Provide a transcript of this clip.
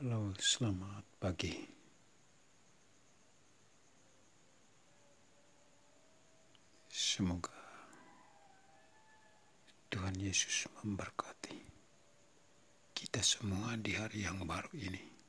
Halo, selamat pagi. Semoga Tuhan Yesus memberkati kita semua di hari yang baru ini.